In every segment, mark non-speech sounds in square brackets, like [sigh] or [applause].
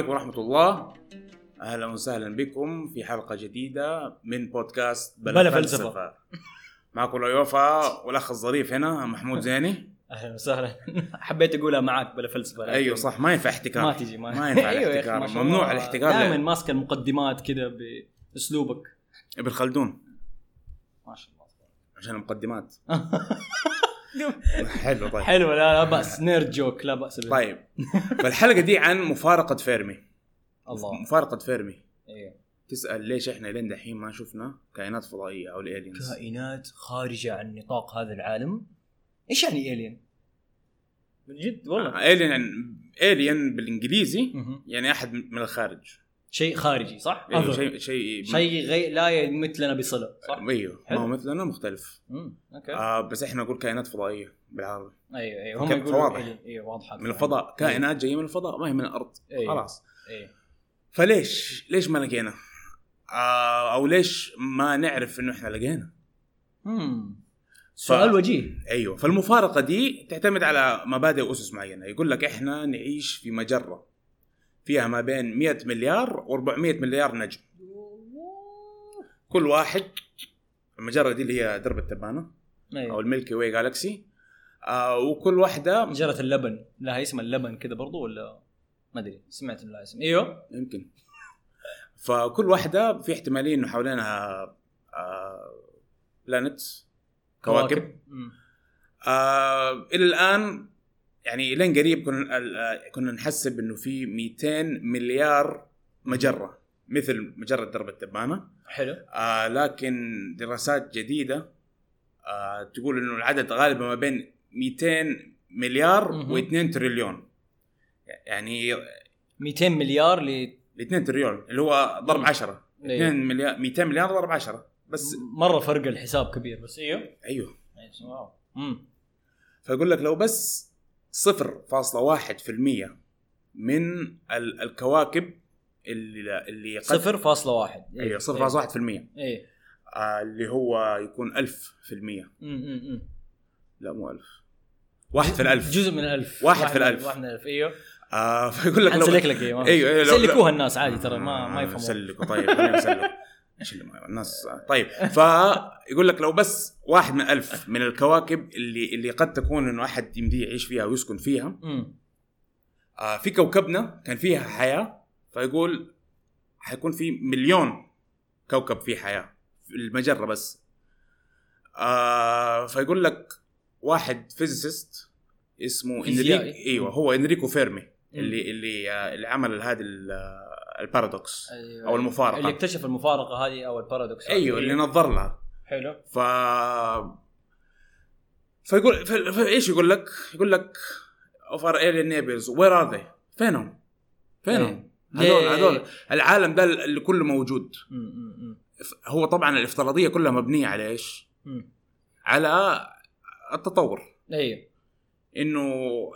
عليكم ورحمة الله. أهلا وسهلا بكم في حلقة جديدة من بودكاست بلا, بلا فلسفة. فلسفة. معكم الوفاء والأخ الظريف هنا محمود زيني. أهلا وسهلا. [laughs] حبيت أقولها معك بلا فلسفة أيوه صح ما ينفع احتكار. ما تجي ما, ما [laughs] ينفع أيوة الاحتكار. شاء ممنوع. الاحتكار. دائما ماسك المقدمات كذا بأسلوبك. ابن خلدون ما شاء الله. عشان المقدمات. [laughs] حلو طيب. حلو لا لا بأس. نيرد جوك لا بأس به طيب. فالحلقة دي عن مفارقة فيرمي. الله. مفارقة فيرمي. أيوه تسأل ليش إحنا لين دحين ما شفنا كائنات فضائية أو ال aliens كائنات خارجة عن نطاق هذا العالم. إيش يعني alien؟ من جد والله. alien alien بالإنجليزي. يعني أحد من الخارج. شيء خارجي صح؟ أظن. شيء شيء شيء غير لا يمثلنا بصله صح؟ إيوه. ما. هو مثلنا مختلف. امم أوكي. آه بس إحنا نقول كائنات فضائية بالعربي. أيوه أيوه. هم يقولوا alien. أيوه واضحة. من الفضاء كائنات جاية من الفضاء ما هي من الأرض. أيوه. خلاص. أيوه فليش؟ ليش ما لقينا؟ آه أو ليش ما نعرف إنه إحنا لقينا؟ امم سؤال وجيه. أيوه. فالمفارقة دي تعتمد على مبادئ واسس معينة. يقول لك إحنا نعيش في مجرة. فيها ما بين 100 مليار و400 مليار نجم. كل واحد المجره دي اللي هي درب التبانة أو أيوه ال Milky Way galaxy آه وكل واحدة مجرة اللبن. لها اسم اللبن كذا برضو ولا؟ ما أدري. سمعت لها اسم. أيوه. يمكن. فكل واحدة في احتماليه إنه حوالينها آه planets كواكب. مم. آه إلى الآن يعني لين قريب كنا آه، كنا نحسب إنه في 200 مليار مجرة مثل مجرة درب التبانة. حلو. آه لكن دراسات جديدة آه تقول إنه العدد غالبا ما بين 200 مليار مهم. و2 تريليون. يعني 200 مليار ل ال 2 تريليون اللي هو ضرب مم. 10 أيوه. 2 مليار 200 مليار ضرب 10 بس مرة فرق الحساب كبير بس إيوه. أيوه. واو. امم فيقول لك لو بس 0.1% من ال- الكواكب اللي اللي قد صفر فاصلة واحد. أيوه 0.1% إيه. آه اللي هو يكون 1000% امم لا مو 1000 واحد في الألف. جزء من الألف. واحد في الألف. واحد من الألف إيوه. آه [laughs] فيقول لك لو لك في [laughs] إيوه. أيوه لو- سلكوها الناس عادي ترى ما ما يفهمون. سلكوا طيب خلينا نسلك [laughs] إيش اللي ما الناس طيب فيقول لك لو بس واحد من ألف من الكواكب اللي اللي قد تكون إنه أحد يمديه يعيش فيها ويسكن فيها آه في كوكبنا كان فيها حياة فيقول حيكون في مليون كوكب فيه حياة في المجرة بس. آه فيقول لك واحد physicist اسمه. انريكو إيوه هو إنريكو فيرمي اللي اللي آه، اللي عمل هذه ال- paradox أيوة. أو المفارقة. اللي اكتشف المفارقة هذه أو ال paradox. أيوه اللي نظر لها حلو ف فيقول ف... فايش يقول لك؟ يقول لك Of our alien neighbors where are they؟ فينهم؟ فينهم؟ ليه؟ هذول هذول العالم ده اللي كله موجود. هو طبعا الافتراضية كلها مبنية على إيش؟ على التطور أيوه إنه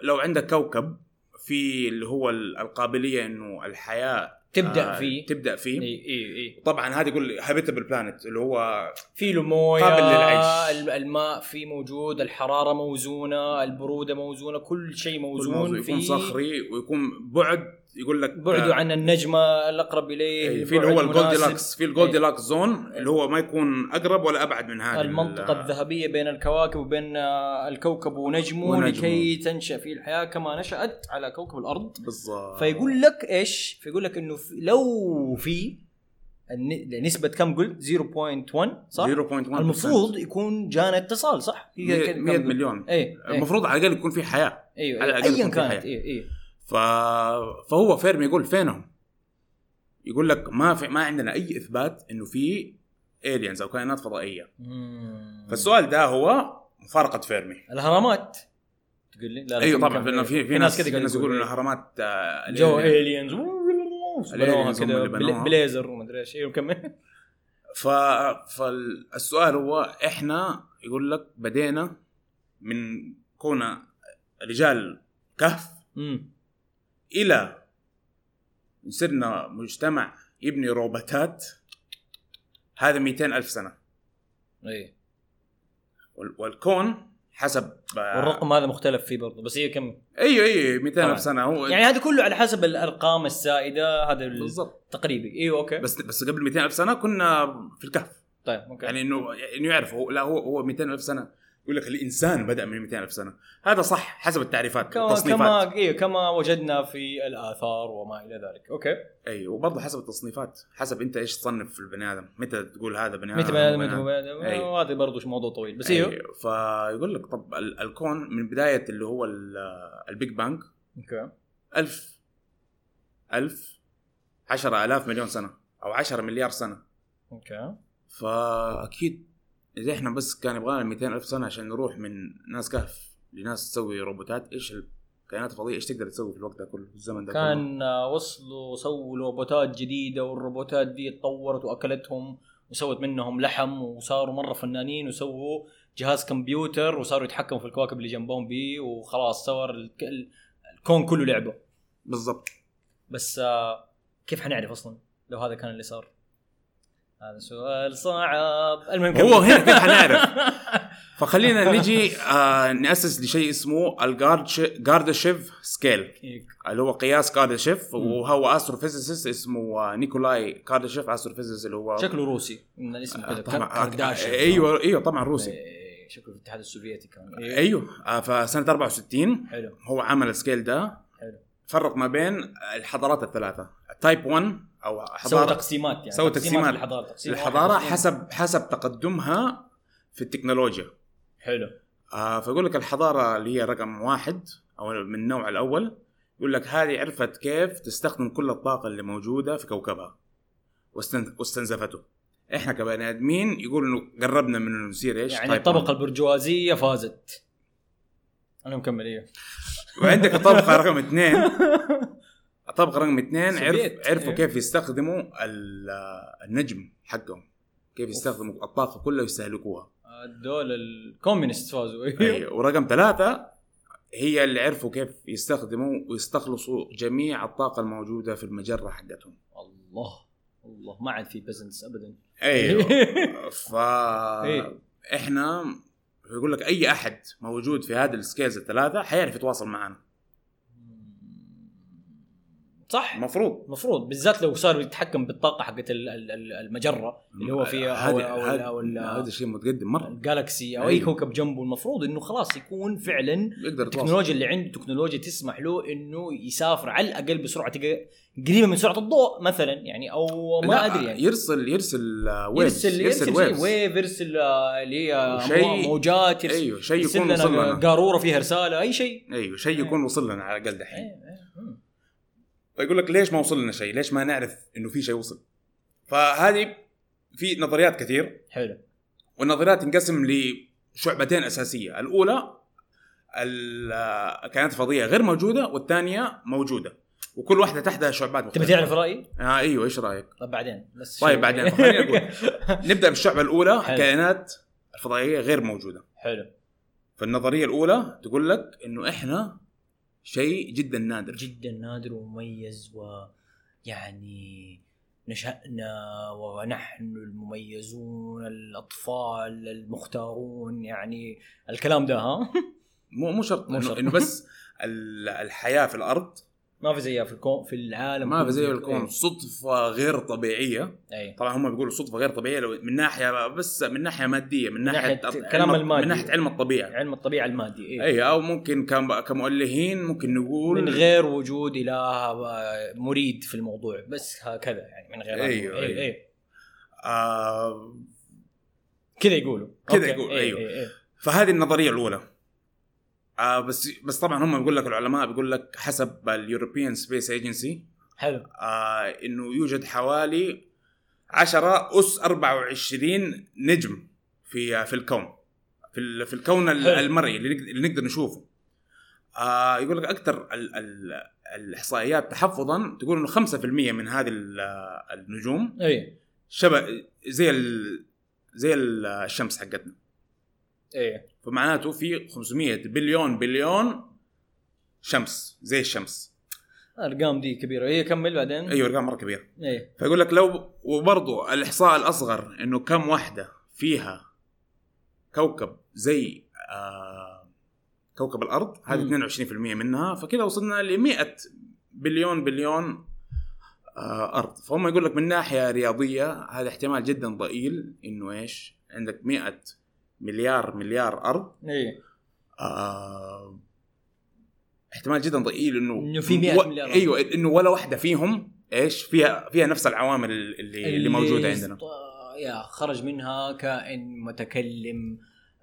لو عندك كوكب في اللي هو القابلية إنه الحياة تبدأ آه، فيه. تبدأ فيه. إي إي إي. طبعا هذا يقول habitable planet اللي هو في له مويه قابل للعيش. ال- الماء فيه موجود الحرارة موزونة البرودة موزونة كل شيء موزون موزون يكون فيه. صخري ويكون بعد يقول لك بعده عن النجمة الأقرب إليه إيه، في اللي هو بعد ال Goldi مناسب. locks في ال Goldilocks zone اللي هو ما يكون أقرب ولا أبعد من هذا المنطقة ال- الذهبية بين الكواكب وبين آه، الكوكب ونجمه, ونجمه. لكي تنشأ فيه الحياة كما نشأت على كوكب الأرض بالضبط فيقول لك إيش؟ فيقول لك إنه في لو في نسبة كم قلت؟ 0.1 صح؟ 0.1% المفروض يكون جانا اتصال صح؟ هي 100 كم 100 قلت؟ مليون إيه إيه المفروض على الأقل يكون في حياة أيوه على ايا حياة. كانت إيه إيه ف... فهو فيرمي يقول فينهم؟ يقول لك ما في ما عندنا أي إثبات إنه في aliens أو كائنات فضائية مم. فالسؤال ده هو مفارقة فيرمي الاهرامات تقول لي؟ لا لا أيوه طبعا في, في, في ناس كذا ناس يقولوا الاهرامات آه، جو. aliens بنوها كذا. بليزر ومدري إيش أيوه كمل ف... فالسؤال هو إحنا يقول لك بدينا من كون رجال كهف مم. إلى صرنا مجتمع يبني روبوتات هذا 200 ألف سنة. إيه. وال- والكون حسب آه، والرقم هذا مختلف فيه برضه بس هي كم؟ أيوه أيوه 200 طبعاً. الف سنة. هو يعني هذا كله على حسب الأرقام السائدة هذا ال- بالضبط. تقريبي. إيوه okay. بس بس قبل 200 ألف سنة كنا في الكهف. طيب okay. يعني إنه إنه يعرف هو لا هو هو 200 ألف سنة. يقول لك الإنسان بدأ من 200 ألف سنة. هذا صح حسب التعريفات كما التصنيفات. كما أيوه كما وجدنا في الآثار وما إلى ذلك. okay. أي وبرضه حسب التصنيفات حسب أنت إيش تصنف في البني آدم. متى تقول هذا بني آدم متى بني آدم متى. بني آدم. أيوه. وهذا برضه موضوع طويل. بس أيوه أيوه. فيقول لك طب ال- الكون من بداية اللي هو ال- ال big bang okay. ألف ألف عشرة آلاف مليون سنة أو عشرة مليار سنة. okay. فأكيد إذا إحنا بس كان يبغانا 200 ألف سنة عشان نروح من ناس كهف لناس تسوي روبوتات إيش الكائنات الفضائية إيش تقدر تسوي في الوقت ده كله في الزمن ده كله؟ كان آه، وصلوا سووا روبوتات جديدة والروبوتات دي اتطورت وأكلتهم وسوت منهم لحم وصاروا مرة فنانين وسووا جهاز كمبيوتر وصاروا يتحكموا في الكواكب اللي جنبهم بيه وخلاص صار الك- ال- الكون كله لعبة. بالضبط. بس آه، كيف حنعرف أصلا لو هذا كان اللي صار؟ هذا سؤال صعب. المهم هو. هنا كيف حنعرف؟ [laughs] فخلينا نجي آه نأسس لشيء اسمه ال Kardashev scale اللي هو قياس كاردشيف. وهو astrophysicist اسمه آه، نيكولاي كاردشيف astrophysicist اللي هو شكله روسي. من الاسم آه، كذا طبعا كارداشيان أيوه أيوه طبعا روسي. إيه، شكله في الاتحاد السوفيتي كان أيوه أيوه آه فسنة 64 حلو. هو عمل ال scale ده. حلو. فرق ما بين الحضارات الثلاثة. type 1 أو سووا حضاره تقسيمات يعني سووا تقسيمات. للحضارة تقسيم الحضارة حسب حسب تقدمها في التكنولوجيا. حلو. آه فيقول لك الحضارة اللي هي رقم واحد أو من النوع الأول يقول لك هذه عرفت كيف تستخدم كل الطاقة اللي موجودة في كوكبها واستن- واستنزفته. إحنا كبني آدمين يقول إنه قربنا من إنه نصير إيش؟ يعني الطبقة 1. البرجوازية فازت. أنا مكمل إيه. وعندك الطبقة رقم اثنين. [laughs] الطبقه رقم اثنين عرف. عرفوا إيه. كيف يستخدموا ال- النجم حقهم كيف يستخدموا الطاقه كلها ويستهلكوها دول الكوميونست فازوا أيوه. ورقم ثلاثة هي اللي عرفوا كيف يستخدموا ويستخلصوا جميع الطاقة الموجودة في المجرة حقتهم الله الله ما عاد في business ابدا أيوه [laughs] ف إيه. إحنا يقول لك أي أحد موجود في هذه ال scales الثلاثة حيعرف يتواصل معنا صح؟ المفروض المفروض بالذات لو صار يتحكم بالطاقة حقت ال- ال- ال- المجرة اللي هو فيها أو أو ال- هذا شيء متقدم مرة. ال galaxy أو أي أيوه. كوكب جنبه. المفروض إنه خلاص يكون فعلا التكنولوجيا اللي عنده تكنولوجيا تسمح له إنه يسافر على الأقل بسرعة قريبة من سرعة الضوء مثلا يعني أو ما أدري يعني. يرسل يرسل آه، ويفز يرسل يرسل شيء ويفز ويف يرسل آه، اللي هي موجات يرسل, أيوه شيء يرسل يكون وصل لنا. قارورة فيها رسالة أي شيء. أيوه شيء يكون وصل لنا على الأقل دحين. إيه، إيه، مم. فيقول لك ليش ما وصل لنا شيء؟ ليش ما نعرف إنه في شيء وصل؟ فهذه في نظريات كثير حلو والنظريات تنقسم لشعبتين أساسية، الأولى الكائنات الفضائيه غير موجودة والثانية موجودة وكل واحدة تحتها شعبات تبي مختلفة تعرف رأيي؟ آه أيوه إيش رأيك؟ طب بعدين بس طيب. بعدين أقول [laughs] نبدأ بالشعبة الأولى. الكائنات الفضائيه غير موجودة حلو فالنظرية الأولى تقول لك إنه إحنا شيء جدا نادر جدا نادر ومميز ويعني نشأنا ونحن المميزون الأطفال المختارون يعني الكلام ده ها مو مو شرط مو إنه شرط. إنه بس ال- الحياة في الأرض ما في زيها في الكون في العالم ما في زي كله. الكون صدفة غير طبيعية أي. طبعا هم بيقولوا صدفة غير طبيعية لو من ناحية بس من ناحية مادية من ناحية, ناحية علم- كلام المادي. من ناحية علم الطبيعة علم الطبيعة المادي إيه. اي أو ممكن كم- كمؤلهين ممكن نقول من غير وجود اله آه، مريد في الموضوع بس هكذا يعني من غير أيوه، أي أيوه. أي. آه كذا يقولوا كذا أوكي. يقول، إيه، أيوه. إيه، إيه. فهذه النظرية الأولى آه بس بس طبعا هم بيقول لك العلماء بيقول لك حسب ال European Space Agency حلو. آه إنه يوجد حوالي 10 أس 24 نجم في في الكون في في الكون ال- حلو. المرئي اللي نقدر, نشوفه. آه يقول لك أكثر ال ال الإحصائيات تحفظا تقول إنه 5% من هذه ال- النجوم أي. شبه زي ال زي ال- الشمس حقتنا. أي. فمعناته في 500 بليون بليون شمس زي الشمس. الأرقام دي كبيرة. هي كمل بعدين؟ أيوه أرقام مرة كبيرة. اي فيقول لك لو وبرضه الإحصاء الأصغر إنه كم واحدة فيها كوكب زي آه كوكب الأرض هذه مم. 22% منها فكذا وصلنا ل 100 بليون بليون آه أرض. فهم يقول لك من ناحية رياضية هذا احتمال جدا ضئيل إنه إيش؟ عندك 100 مليار مليار أرض إيه آه احتمال جدا ضئيل إنه إنه في 100 و- مليار. أيوه إنه ولا واحدة فيهم إيش فيها فيها نفس العوامل اللي, اللي موجودة عندنا يا خرج منها كائن متكلم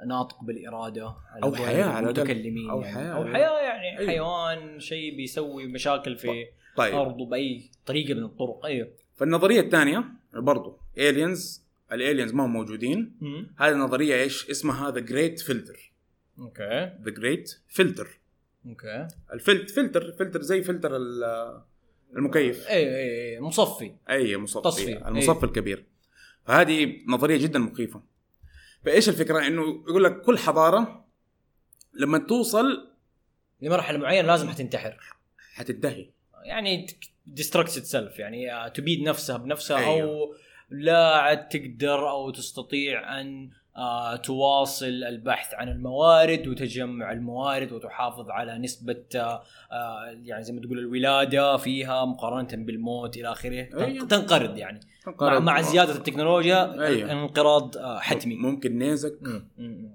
ناطق بالإرادة قولهم حياة على الأقل. المتكلمين أو يعني. حياة، أو أيوة. حياة يعني أيوة. حيوان شيء بيسوي مشاكل في طيب أرضه بأي طريقة من الطرق أيوه فالنظرية الثانية برضو aliens ال aliens ما هم موجودين. هذه النظريه إيش؟ اسمها the great filter okay. the great filter okay. الفلت فلتر فلتر زي فلتر ال- المكيف. إيه إيه. مصفي. أي مصفي. تصفية. المصفي. الكبير. فهذه نظرية جدا مخيفة. فإيش الفكرة؟ إنه يقول لك كل حضارة لما توصل لمرحلة معينة لازم حتنتحر. حتنتهي. يعني destruct self يعني تبيد نفسها بنفسها أيوه. أو لا عاد تقدر أو تستطيع أن آه، تواصل البحث عن الموارد وتجمع الموارد وتحافظ على نسبة آه، آه، يعني زي ما تقول الولادة فيها مقارنة بالموت إلى آخره أيوه. تنقرض يعني مع, مع زيادة التكنولوجيا أيوه. انقراض آه، حتمي ممكن نيزك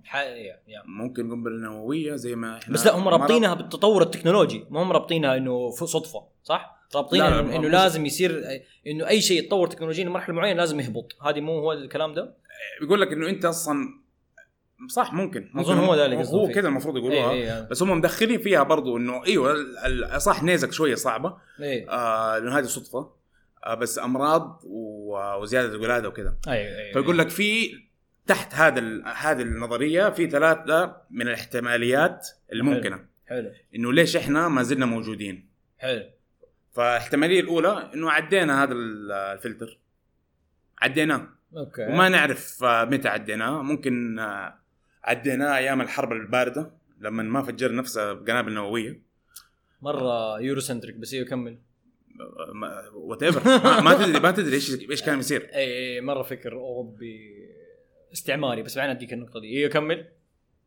ح-. ممكن قنبلة نووية زي ما إحنا بس لا هم. رابطينها بالتطور التكنولوجي ما هم رابطينها إنه ف- صدفة صح؟ رابطينها لا، لا، إنه, لازم يصير إنه أي شيء يتطور تكنولوجيا لمرحله معينة لازم يهبط. هذه مو هو الكلام ده؟ بيقول لك إنه أنت أصلا صح ممكن ممكن أظن هو ده اللي هو. كذا المفروض يقولوها. إيه إيه بس هم مدخلين فيها برضو إنه إيوه صح نيزك شوية صعبة. إيه. آه لأنه هذه صدفة. آه بس أمراض وزيادة الولاده وكذا. أيوه أيوه فيقول لك في تحت هذا هذه النظرية في ثلاثة من الاحتماليات الممكنة. حلو. إنه ليش إحنا ما زلنا موجودين؟ حلو. فالاحتماليه الأولى إنه عدينا هذا ال- الفلتر. عديناه. أوكي. وما نعرف آه، متى عديناه. ممكن آه، عديناه أيام الحرب الباردة لما ما فجر نفسه بقنابل نووية. مرة Eurocentric بس أيوه كمل. whatever [laughs] ما, تدري ما تدري إيش إيش كان يصير اي اي مرة فكر اوروبي استعماري بس بعدين أديك النقطة دي. أيوه كمل؟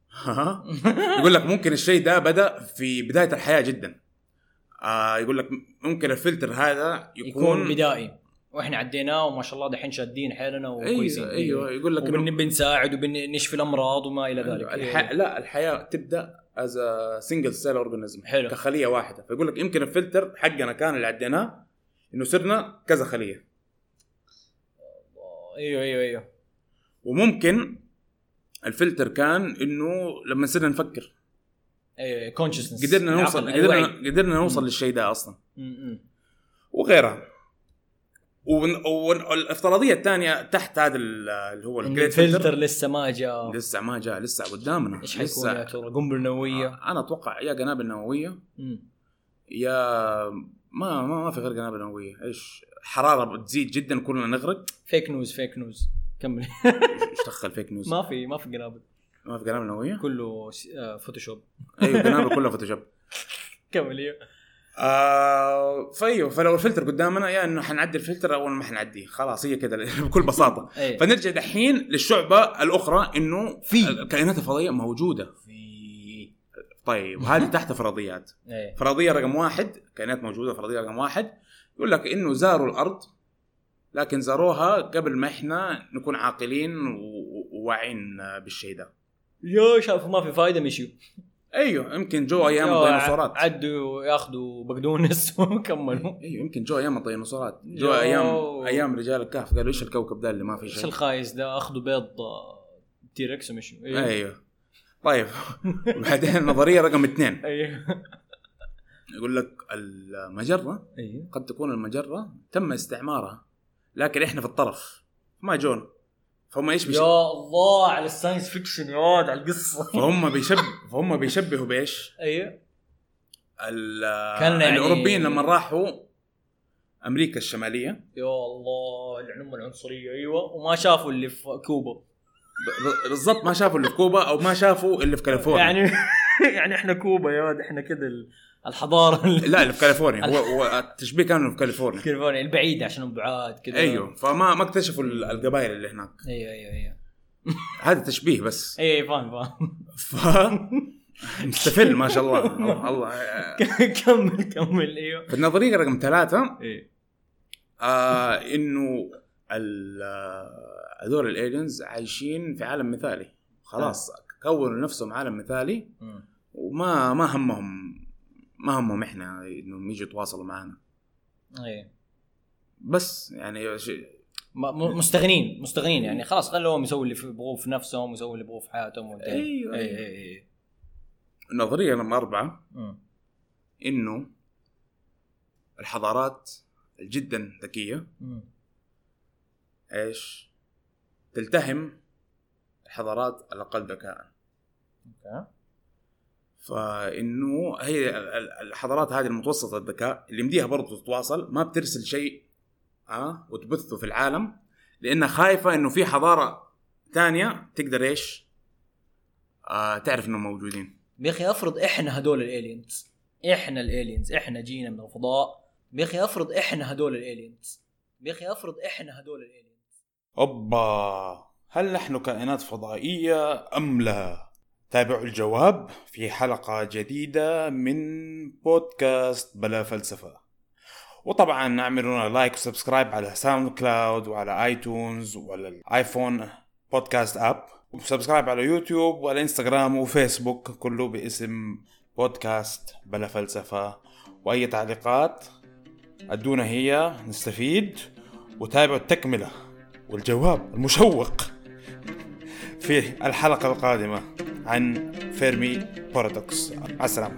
[laughs] يقول لك ممكن الشيء ده بدأ في بداية الحياة جدا. آه يقول لك ممكن الفلتر هذا يكون يكون بدائي. وإحنا عديناه وما شاء الله دحين شادين حيلنا وكويسين. أيوه أيوه يقول لك إنه وبنساعد وبنشفي الأمراض وما إلى ذلك. الح... لا الحياة تبدأ as single cell organism حلو. كخلية واحدة. فيقول لك يمكن الفلتر حقنا كان اللي عديناه إنه صرنا كذا خلية. أيوه أيوه أيوه. وممكن الفلتر كان إنه لما صرنا نفكر. consciousness قدرنا نوصل قدرنا قدرنا نوصل. للشيء ده أصلا. وغيرها. وال- والافتراضيه الثانية تحت هذا ال- اللي هو الفلتر فلتر لسه ما جاء. لسه ما جاء لسه قدامنا. إيش حيكون يا ترى؟ قنبلة نووية؟ أنا أتوقع يا قنابل نووية. يا ما ما, ما في غير قنابل نووية. إيش؟ حرارة بتزيد جدا كلنا نغرق. fake news fake news كمل. إيش دخل fake news [laughs] ما في ما في قنابل. ما في قنابل نوويه كله س- آه، Photoshop [laughs] أيوه قنابل كلها Photoshop كمل أيوه. آه فأيوة فلو الفلتر قدامنا يا إنه حنعدي الفلتر أو ما حنعديه. خلاص هي كذا [laughs] بكل بساطة. [laughs] إيه فنرجع دحين للشعبة الأخرى إنه في. الكائنات الفضائية موجودة. في. طيب هذه تحت فرضيات. إيه فرضية رقم واحد كائنات موجودة فرضية رقم واحد. يقول لك إنه زاروا الأرض لكن زاروها قبل ما إحنا نكون عاقلين وواعين بالشيء ده. يا شافوا ما في فايدة مشيوا. أيوه يمكن جو أيام يا الديناصورات. عدوا ياخذوا بقدونس [laughs] وكملوا. أيوه يمكن جو أيام الديناصورات. جو يو. أيام أيام رجال الكهف. قالوا إيش الكوكب ده اللي ما إيش شيء؟ الخايس ده؟ أخذوا بيض آه، تي ركس ومشوا أيوه أيوه. طيب. [laughs] وبعدين النظريه رقم اثنين. أيوه يقول لك المجرة أيوه قد تكون المجرة تم استعمارها لكن إحنا في الطرف. ما جونا. فهم إيش بيش... يا الله على ال science fiction يا واد على القصة. [laughs] فهم بيشب فهم بيشبهوا بإيش؟ أيوه. كان يعني- الأوروبيين لما راحوا أمريكا الشمالية. يا الله العنم العنصرية أيوه. وما شافوا اللي في كوبا. بالضبط ما شافوا اللي في كوبا أو ما شافوا اللي في كاليفورنيا. يعني [laughs] يعني إحنا كوبا يا واد إحنا كذا الحضارة [laughs] لا اللي في كاليفورنيا. هو, [laughs] هو التشبيه كان في كاليفورنيا. كاليفورنيا البعيدة عشان بعاد كذا أيوه. فما ما اكتشفوا ال- القبائل اللي هناك. أيوه أيوه أيوه. [laughs] هذا تشبيه بس. اي فاهم فاهم. ف مستفل ما شاء الله. الله, الله. كمل كمل أيوه. في النظرية رقم ثلاثة إيه. آه إنه ال- هذول الالينز عايشين في عالم مثالي. خلاص كونوا نفسهم عالم مثالي. وما ما همهم ما همهم إحنا إنهم يجوا يتواصلوا معنا إيه بس يعني شيء مستغنين مستغنين يعني خلاص خلوهم يسووا اللي يبغوه في نفسهم يسووا اللي يبغوه في حياتهم وانتهى. أيوة، اي. اي اي النظريه رقم أربعة. إنه الحضارات جدا ذكية. إيش؟ تلتهم الحضارات الأقل ذكاء أوكي فإنه هي ال- ال- الحضارات هذه المتوسطة الذكاء اللي مديها برضو تتواصل ما بترسل شيء آه وتبثه في العالم لأنها خايفة إنه في حضارة ثانية تقدر إيش؟ آه تعرف إنهم موجودين يا أخي افرض إحنا هدول ال aliens إحنا ال aliens إحنا جينا من الفضاء يا أخي افرض إحنا هدول ال aliens يا أخي افرض إحنا هدول الالينز أوبا هل نحن كائنات فضائية أم لا؟ تابعوا الجواب في حلقة جديدة من بودكاست بلا فلسفة. وطبعا اعملوا like و subscribe على ساوند كلاود وعلى ايتونز وعلى الايفون podcast app و subscribe على يوتيوب وعلى إنستغرام وفيسبوك كله باسم بودكاست بلا فلسفة. وأي تعليقات أدونا هيا نستفيد. وتابعوا التكملة والجواب المشوق في الحلقة القادمة. عن Fermi paradox مع السلامة.